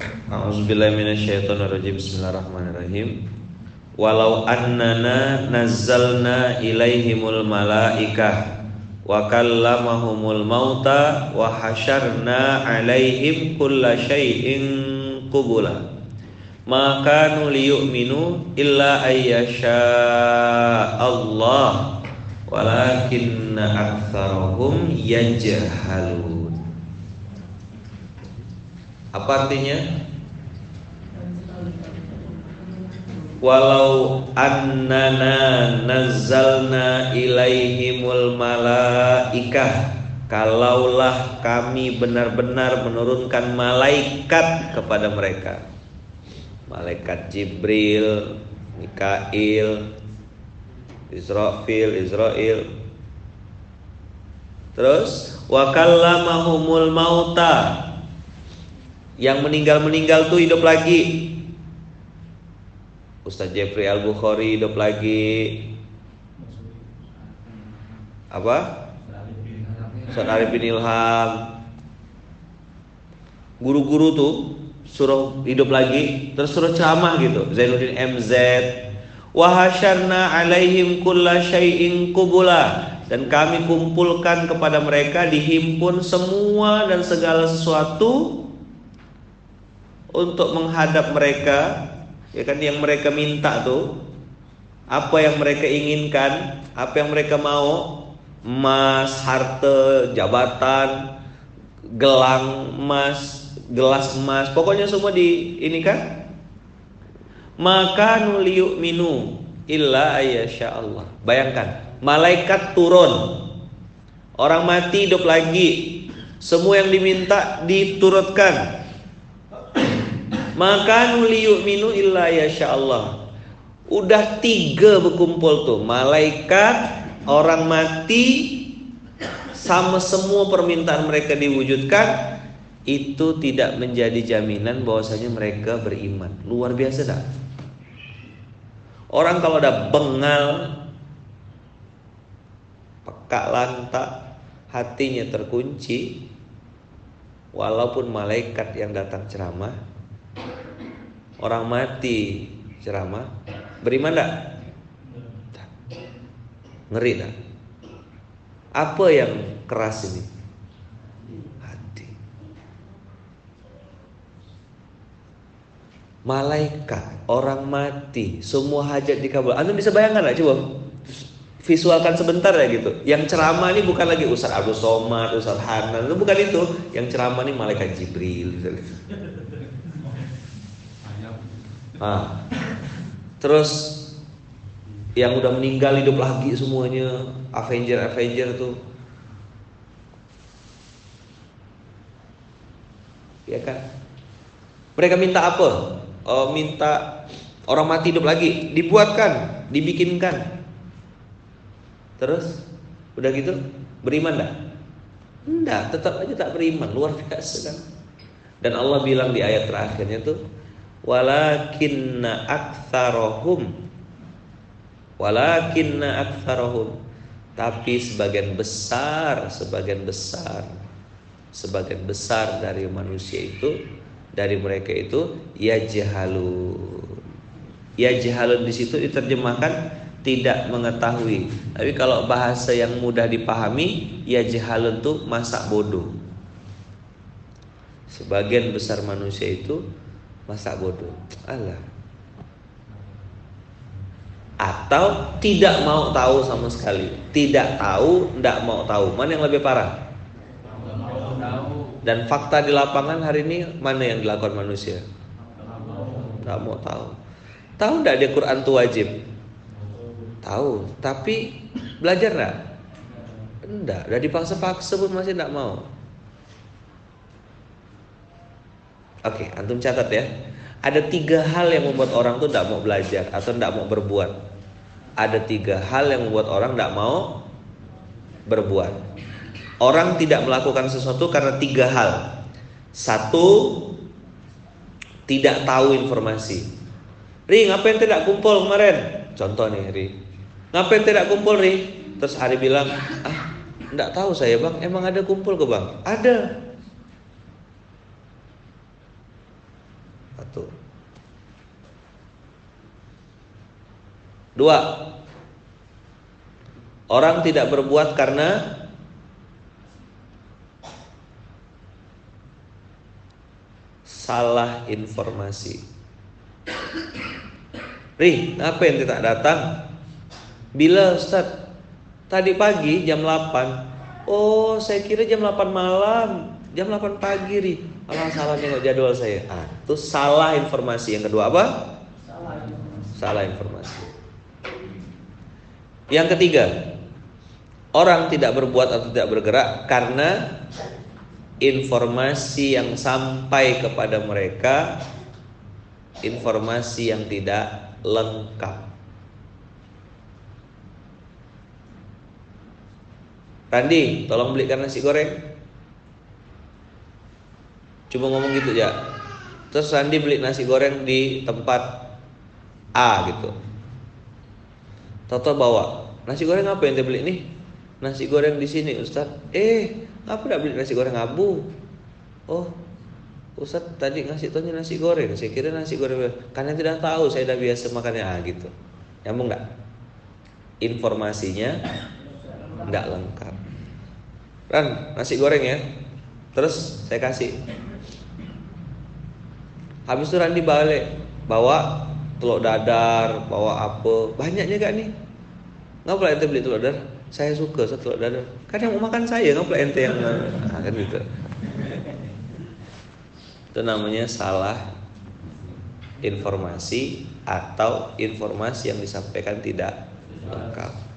A'udzubillahiminasyaitonirrajim Bismillahirrahmanirrahim. Walau annana nazzalna ilaihimul malaikah Wa kallamahumul mauta Wa hasyarna alaihim kulla syai'in kubula Maka nuliyu'minu illa ayyasha Allah Walakinna aktsarahum yajhalun apa artinya? Walau annana nazzalna ilaihimul malaikah Kalaulah kami benar-benar menurunkan malaikat kepada mereka. Malaikat Jibril, Mikail, Israfil, Israel Terus Wakallamahumul mauta yang meninggal-meninggal tuh hidup lagi. Ustaz Jeffrey Al Bukhari hidup lagi. Apa? Ustaz Arif bin Ilham. Guru-guru tuh suruh hidup lagi, terus suruh ceramah gitu. Zainuddin MZ. Wahasyarna alaihim kulla syai'in kubula dan kami kumpulkan kepada mereka dihimpun semua dan segala sesuatu untuk menghadap mereka ya kan yang mereka minta tuh apa yang mereka inginkan apa yang mereka mau emas harta jabatan gelang emas gelas emas pokoknya semua di ini kan? Maka nuliu minu illa ayyasha Allah. Bayangkan malaikat turun. Orang mati hidup lagi. Semua yang diminta diturutkan maka minu illa yasha Allah. Udah tiga berkumpul tuh malaikat, orang mati, sama semua permintaan mereka diwujudkan itu tidak menjadi jaminan bahwasanya mereka beriman. Luar biasa dah. Orang kalau ada bengal, peka lantak, hatinya terkunci, walaupun malaikat yang datang ceramah, orang mati ceramah beriman tak? Ngeri tak? Apa yang keras ini? Hati. Malaikat, orang mati, semua hajat dikabul. Anda bisa bayangkan lah coba visualkan sebentar ya gitu. Yang ceramah ini bukan lagi Ustaz Abdul Somad, Ustaz Hanan, itu bukan itu. Yang ceramah ini malaikat Jibril. Nah, terus yang udah meninggal hidup lagi semuanya Avenger Avenger tuh. Ya kan? Mereka minta apa? Oh, minta orang mati hidup lagi. Dibuatkan dibikinkan. Terus? Udah gitu? Beriman dah? Enggak tetap aja tak beriman. Luar biasa kan? Dan Allah bilang di ayat terakhirnya tuh walakinna aktsarahum walakinna aktsarahum tapi sebagian besar sebagian besar sebagian besar dari manusia itu dari mereka itu ya jahalun ya jahalun di situ diterjemahkan tidak mengetahui. Tapi kalau bahasa yang mudah dipahami ya jahalun tuh masa bodoh. Sebagian besar manusia itu masa bodoh? Allah atau tidak mau tahu sama sekali? Tidak tahu tidak mau tahu. Mana yang lebih parah? Dan fakta di lapangan hari ini mana yang dilakukan manusia? Tidak mau tahu. Tahu tidak di Quran itu wajib? Tahu. Tapi belajar tidak tidak udah dipaksa-paksa pun masih tidak mau Oke, antum catat ya. Ada tiga hal yang membuat orang tuh tidak mau belajar atau tidak mau berbuat. Ada tiga hal yang membuat orang tidak mau berbuat. Orang tidak melakukan sesuatu karena tiga hal. Satu, tidak tahu informasi. Ri, ngapain tidak kumpul kemarin? Contoh nih, Ri. Ngapain tidak kumpul, Ri? Terus Ari bilang, ah, tidak tahu saya bang. Emang ada kumpul ke bang? Ada. Satu. Dua. Orang tidak berbuat karena salah informasi. Ri, apa yang tidak datang? Bila Ustaz Tadi pagi jam 8 Oh saya kira jam 8 malam Jam 8 pagi ri Alah salah nengok jadwal saya ah, Itu salah informasi Yang kedua apa? Salah informasi, salah informasi. Yang ketiga Orang tidak berbuat atau tidak bergerak Karena Informasi yang sampai kepada mereka Informasi yang tidak lengkap Randi, tolong belikan nasi goreng. Cuma ngomong gitu ya. Terus Randi beli nasi goreng di tempat A gitu. Toto bawa nasi goreng apa yang dia beli nih? Nasi goreng di sini Ustaz. Eh, apa tidak beli nasi goreng abu? Oh, Ustaz tadi ngasih tahunya nasi goreng. Saya kira nasi goreng. Karena tidak tahu, saya udah biasa makannya A gitu. Nyambung nggak? Informasinya nggak lengkap. Ran, nasi goreng ya. Terus saya kasih. Habis itu Randi balik bawa telur dadar, bawa apa? Banyaknya gak nih? Nggak boleh ente beli telur dadar? Saya suka so, telur dadar. Kan yang mau makan saya, nggak boleh ente yang nah, kan gitu. Itu namanya salah informasi atau informasi yang disampaikan tidak lengkap.